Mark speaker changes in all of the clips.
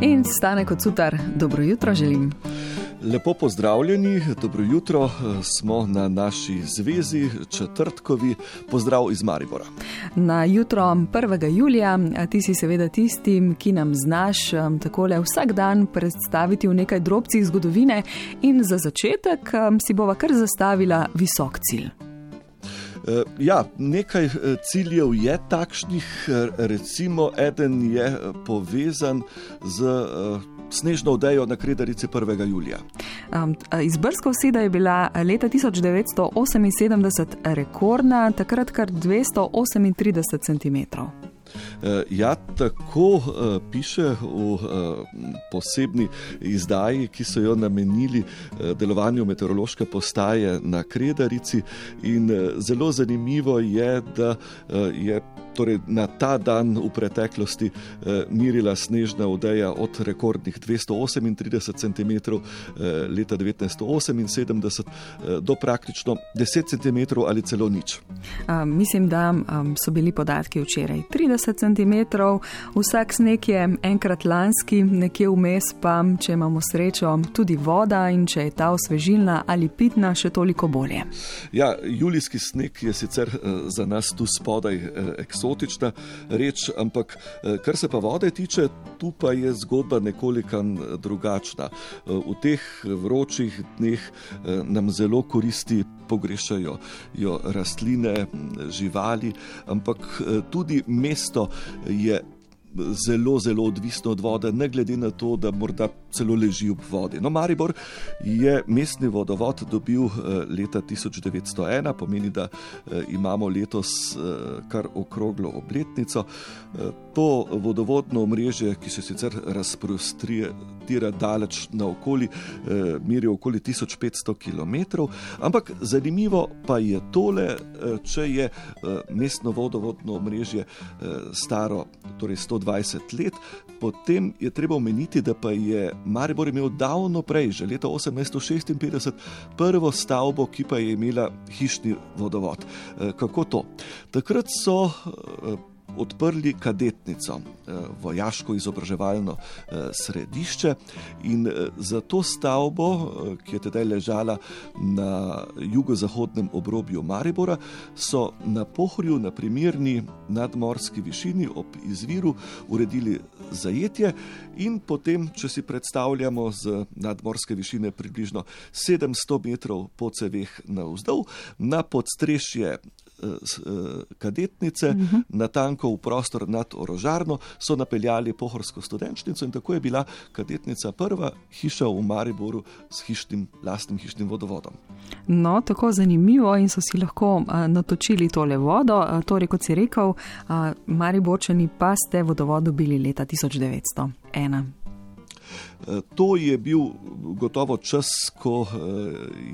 Speaker 1: In stane kot sutar, dobro jutro želim.
Speaker 2: Lepo pozdravljeni, dobro jutro, smo na naši zvezi četrtkovi. Pozdrav iz Maribora.
Speaker 1: Na jutro 1. julija, ti si seveda tistim, ki nam znaš um, takole vsak dan predstaviti v nekaj drobcih zgodovine, in za začetek um, si bova kar zastavila visok cilj.
Speaker 2: Eh, ja, nekaj eh, ciljev je takšnih, eh, recimo, eden je povezan z snežno odejo na Kredarici 1. julija.
Speaker 1: Um, Izbrska oseda je bila leta 1978 rekordna, takrat kar 238 cm.
Speaker 2: Ja, tako piše v posebni izdaji, ki so jo namenili delovanju meteorološke postaje na Kredarici. In zelo zanimivo je, da je torej na ta dan v preteklosti eh, mirila snežna odeja od rekordnih 238 cm eh, leta 1978 eh, do praktično 10 cm ali celo nič.
Speaker 1: Uh, mislim, da um, so bili podatki včeraj 30 cm, vsak sneg je enkrat lanski, nekje vmes pa, če imamo srečo, tudi voda in če je ta osvežilna ali pitna, še toliko bolje.
Speaker 2: Ja, julijski sneg je sicer uh, za nas tu spodaj uh, eksotičen eksotična reč, ampak eh, kar se pa vode tiče, tu pa je zgodba nekoliko drugačna. Eh, v teh vročih dneh eh, nam zelo koristi. Pogrešajo jo rastline, živali, ampak tudi mesto je zelo, zelo odvisno od vode, ne glede na to, da morda celo leži ob vodi. No, Maribor je mestni vodovod dobil eh, leta 1901, pomeni, da eh, imamo letos eh, kar okroglo obletnico. To vodovodno omrežje, ki se sicer razprostira daleč naokoli, meri okoli 1500 km, ampak zanimivo pa je tole, če je mestno vodovodno omrežje staro torej 120 let, potem je treba omeniti, da pa je Maribor imel davno prej, že leta 1856, prvo stavbo, ki pa je imela hišni vodovod. Eh, kako to? Takrat so eh, odprli kadetnico, eh, vojaško izobraževalno središče in za to stavbo, ki je tedaj ležala na jugozahodnem obrobju Maribora, so na pohorju na primerni nadmorski višini ob izviru uredili zajetje in potem, če si predstavljamo z nadmorske višine približno 700 metrov po ceveh na vzdolj, na podstrešje Eh, eh, kadetnice, uh mhm. -huh. na tanko v prostor nad orožarno, so napeljali pohorsko studenčnico in tako je bila kadetnica prva hiša v Mariboru s hišnim, lastnim hišnim vodovodom.
Speaker 1: No, tako zanimivo in so si lahko uh, natočili tole vodo. Uh, torej, kot si rekel, uh, Mariborčani pa ste vodovod dobili leta 1901.
Speaker 2: To je bil gotovo čas, ko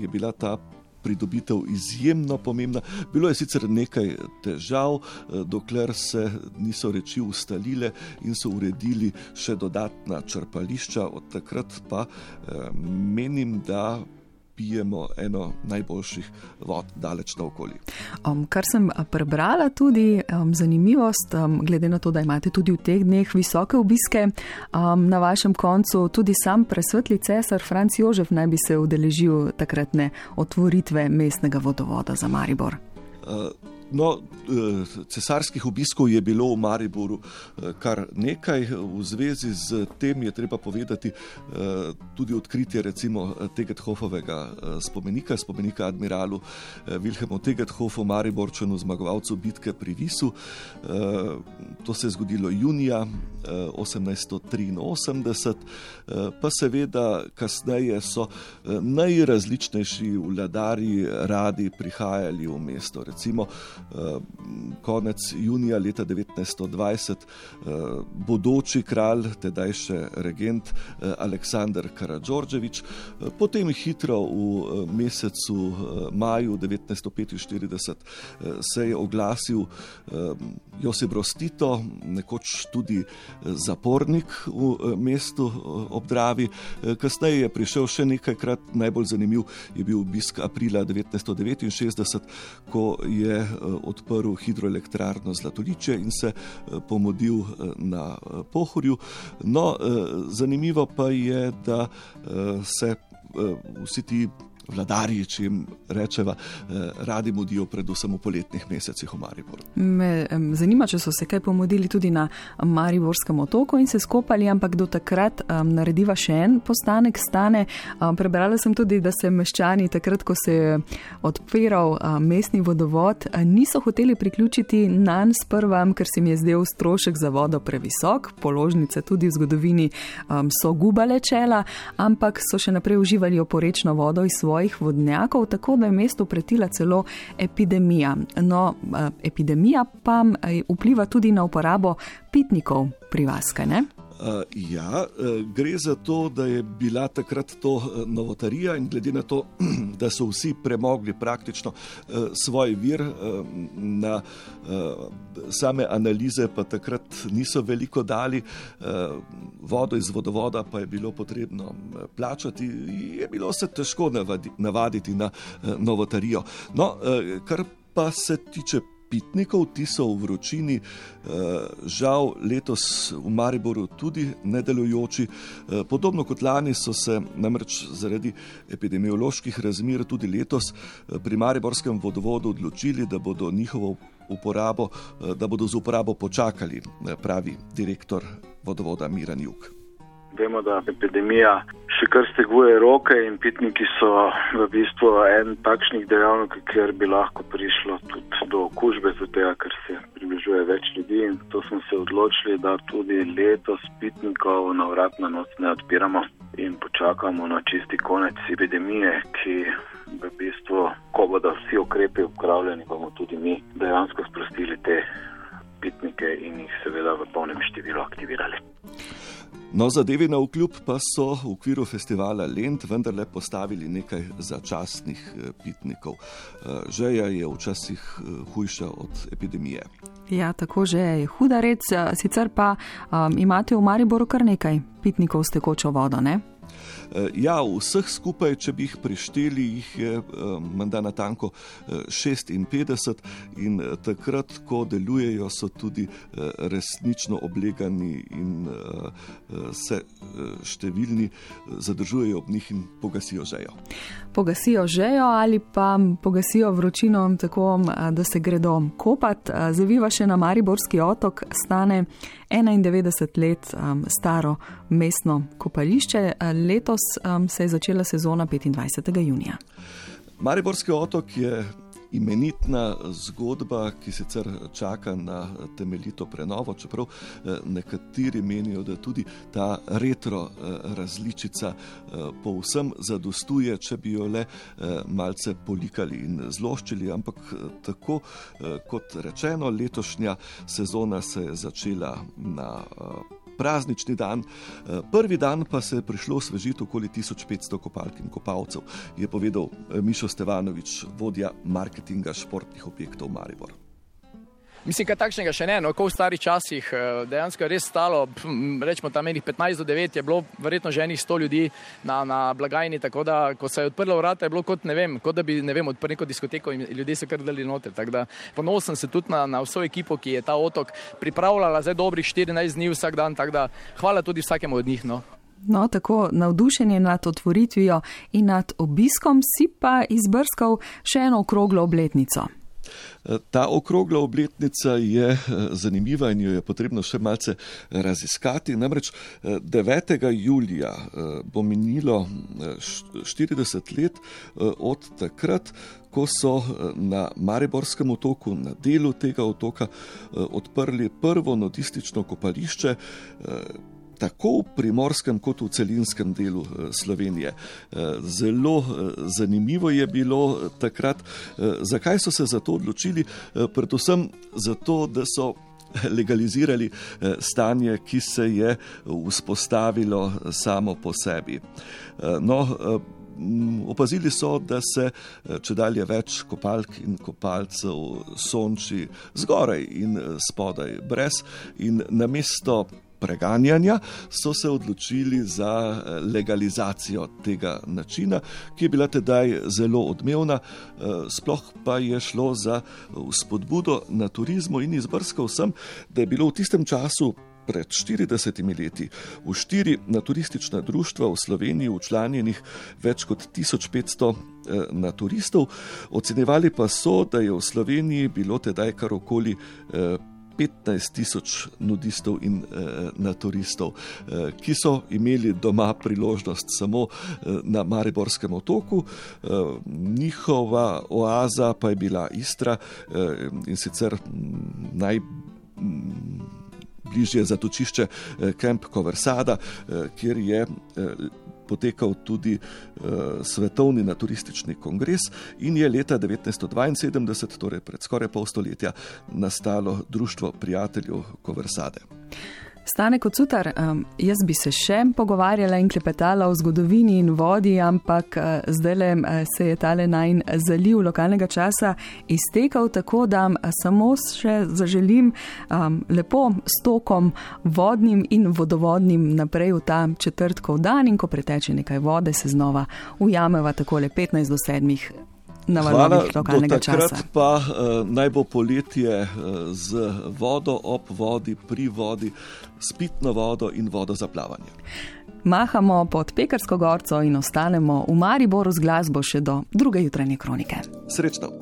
Speaker 2: je bila ta pridobitev izjemno pomembna. Bilo je sicer nekaj težav, eh, dokler se niso reči ustalile in so uredili še dodatna črpališča, od takrat pa eh, menim, da pijemo eno najboljših vod, daleč naokoli.
Speaker 1: Um, kar sem prebrala, tudi um, zanimivost, um, glede na to, da imate tudi v teh dneh visoke obiske, um, na vašem koncu tudi sam presvetli cesar Franc Jožef naj bi se udeležil takratne otvoritve mestnega vodovoda za Maribor.
Speaker 2: Uh, No, eh, cesarskih obiskov je bilo v Mariboru eh, kar nekaj. V zvezi z tem je treba povedati eh, tudi odkritje recimo Tegethofovega spomenika, spomenika admiralu Wilhelmu Tegethofu, Mariborčanu, zmagovalcu bitke pri Visu. To se je zgodilo junija 1883, pa seveda kasneje so najrazličnejši vladari radi prihajali v mesto. Recimo, konec junija leta 1920 eh, bodoči kralj, tedaj še regent eh, Aleksandr Karadžorđevič, potem hitro v mesecu maju 1945 se je oglasil Josip Rostito, nekoč tudi zapornik v mestu Obdravi. Kasneje je prišel še nekajkrat, najbolj zanimiv je bil obisk aprila 1969, ko je odprl hidroelektrarno Zlatoliče in se pomodil na pohorju. No, zanimivo pa je, da se vsi ti vladarji, če jim rečeva, eh, radi mudijo, predvsem v poletnih mesecih v Mariboru.
Speaker 1: Me zanima, če so se kaj pomodili tudi na Mariborskem otoku in se skopali, ampak do takrat um, narediva še en postanek stane. Um, prebrala sem tudi, da se meščani takrat, ko se je odpiral um, mestni vodovod, niso hoteli priključiti na nas prva, ker se jim je zdel strošek za vodo previsok, položnice tudi v zgodovini um, so gubale čela, ampak so še naprej uživali oporečno vodo iz svoje svojih vodnjakov, tako da je mestu pretila celo epidemija. No, eh, epidemija pa eh, vpliva tudi na uporabo pitnikov pri vas, kaj ne?
Speaker 2: Uh, ja, uh, gre za to, da je bila takrat to uh, novotarija in glede na to, da so vsi premogli praktično uh, svoj vir uh, na uh, same analize, pa takrat niso veliko dali, uh, vodo iz vodovoda pa je bilo potrebno plačati, je bilo se težko navadi, navaditi na uh, novotarijo. No, uh, kar pa se tiče pitnikov, ti so v vročini, eh, žal letos v Mariboru tudi nedelujoči. Eh, podobno kot lani so se namreč zaradi epidemioloških razmer tudi letos eh, pri Mariborskem vodovodu odločili, da bodo njihovo uporabo, da bodo z uporabo počakali, pravi direktor vodovoda Miran Juk.
Speaker 3: Vemo, da epidemija še kar steguje roke in pitniki so v bistvu en takšnih dejavnikov, kjer bi lahko prišlo tudi do okužbe, zato ker se približuje več ljudi to smo se odločili, da tudi letos pitnikov na vrat na noč ne odpiramo in počakamo na čisti konec epidemije, ki v bistvu, ko bodo vsi ukrepi upravljeni, bomo tudi mi dejansko sprostili te pitnike in jih seveda v polnem številu aktivirali.
Speaker 2: No, zadevi na vkljub pa so v okviru festivala Lend vendarle postavili nekaj začasnih eh, pitnikov. Eh, žeja je včasih eh, hujša od epidemije.
Speaker 1: Ja, tako že je huda red, sicer pa um, imate v Mariboru kar nekaj pitnikov s tekočo vodo, ne?
Speaker 2: Eh, ja, vseh skupaj, če bi jih prešteli, jih je eh, menda na tanko 56 eh, in takrat, ko delujejo, so tudi resnično oblegani in se številni zadržujejo ob njih in pogasijo žejo.
Speaker 1: Pogasijo žejo ali pa pogasijo vročino tako, da se gredo kopat. Zaviva še na Mariborski otok stane 91 let staro mestno kopališče. Letos um, se je začela sezona 25. junija.
Speaker 2: Mariborski otok je imenitna zgodba, ki sicer čaka na temeljito prenovo, čeprav eh, nekateri menijo, da tudi ta retro eh, različica eh, povsem zadostuje, če bi jo le malce polikali in zloščili. Ampak tako kot rečeno, letošnja sezona se je začela na praznični dan. Eh, prvi dan pa se je prišlo svežiti okoli 1500 kopalk in kopalcev, je povedal eh, Mišo Stevanovič, vodja marketinga športnih objektov Maribor.
Speaker 4: Mislim, da takšnega še ne, no, kot v starih časih, eh, dejansko je res stalo, rečemo tam enih 15 do 9, je bilo verjetno že enih 100 ljudi na, na blagajni, tako da, ko se je odprla vrata, je bilo kot ne vem, kot da bi, ne vem, odprli neko diskoteko in ljudje so kar dali noter. Tako da ponosen sem se tudi na, na vso ekipo, ki je ta otok pripravljala za dobrih 14 dni vsak dan, tako da hvala tudi vsakemu od njih. No.
Speaker 1: No, tako navdušenje nad otvoritvijo in nad obiskom si pa izbrskal še eno okroglo obletnico.
Speaker 2: Ta okrogla obletnica je eh, zanimiva in jo je potrebno še malce raziskati. Namreč 9. Eh, julija eh, bo minilo 40 let od takrat, ko so na Mariborskem otoku, na delu tega otoka, odprli prvo nudistično kopališče tako v primorskem, kot v celinskem delu eh, Slovenije. Eh, zelo eh, zanimivo je bilo takrat, zakaj so se za to odločili, predvsem zato, da so. Legalizirali stanje, ki se je vzpostavilo samo po sebi. No, opazili so, da se če dalje več kopalk in kopalcev sonči zgoraj in spodaj, brez in namesto preganjanja, so se odločili za legalizacijo tega načina, ki je bila tedaj zelo odmevna, sploh pa je šlo za spodbudo na turizmu in izbrskal sem, da je bilo v tistem času pred 40 leti v štiri naturistična društva v Sloveniji učlanjenih več kot 1500 eh, naturistov. Ocenjevali pa so, da je v Sloveniji bilo tedaj kar okoli eh, 15 tisoč nudistov in eh, naturistov, eh, ki so imeli doma priložnost samo eh, na Mariborskem otoku. Eh, njihova oaza pa je bila Istra eh, in sicer naj bližje zatočišče Kemp eh, Koversada, eh, kjer je eh, potekal tudi svetovni naturistični kongres in je leta 1972, torej pred skoraj pol stoletja, nastalo Društvo prijateljev Koversade.
Speaker 1: Stane kot sutar, jaz bi se še pogovarjala in klepetala o zgodovini in vodi, ampak uh, zdaj le uh, se je tale najn zaliv lokalnega časa iztekal, tako da samo še zaželim lepo stokom vodnim in vodovodnim naprej v ta četrtkov dan in ko preteče nekaj vode, se znova ujameva takole 15 do 7 na valovih lokalnega časa.
Speaker 2: Pa uh, naj bo poletje uh, z vodo ob vodi, pri vodi, s pitno vodo in vodo za plavanje.
Speaker 1: Mahamo pod Pekarsko gorco in ostanemo v Mariboru z glasbo še do druge jutranje kronike.
Speaker 2: Srečno!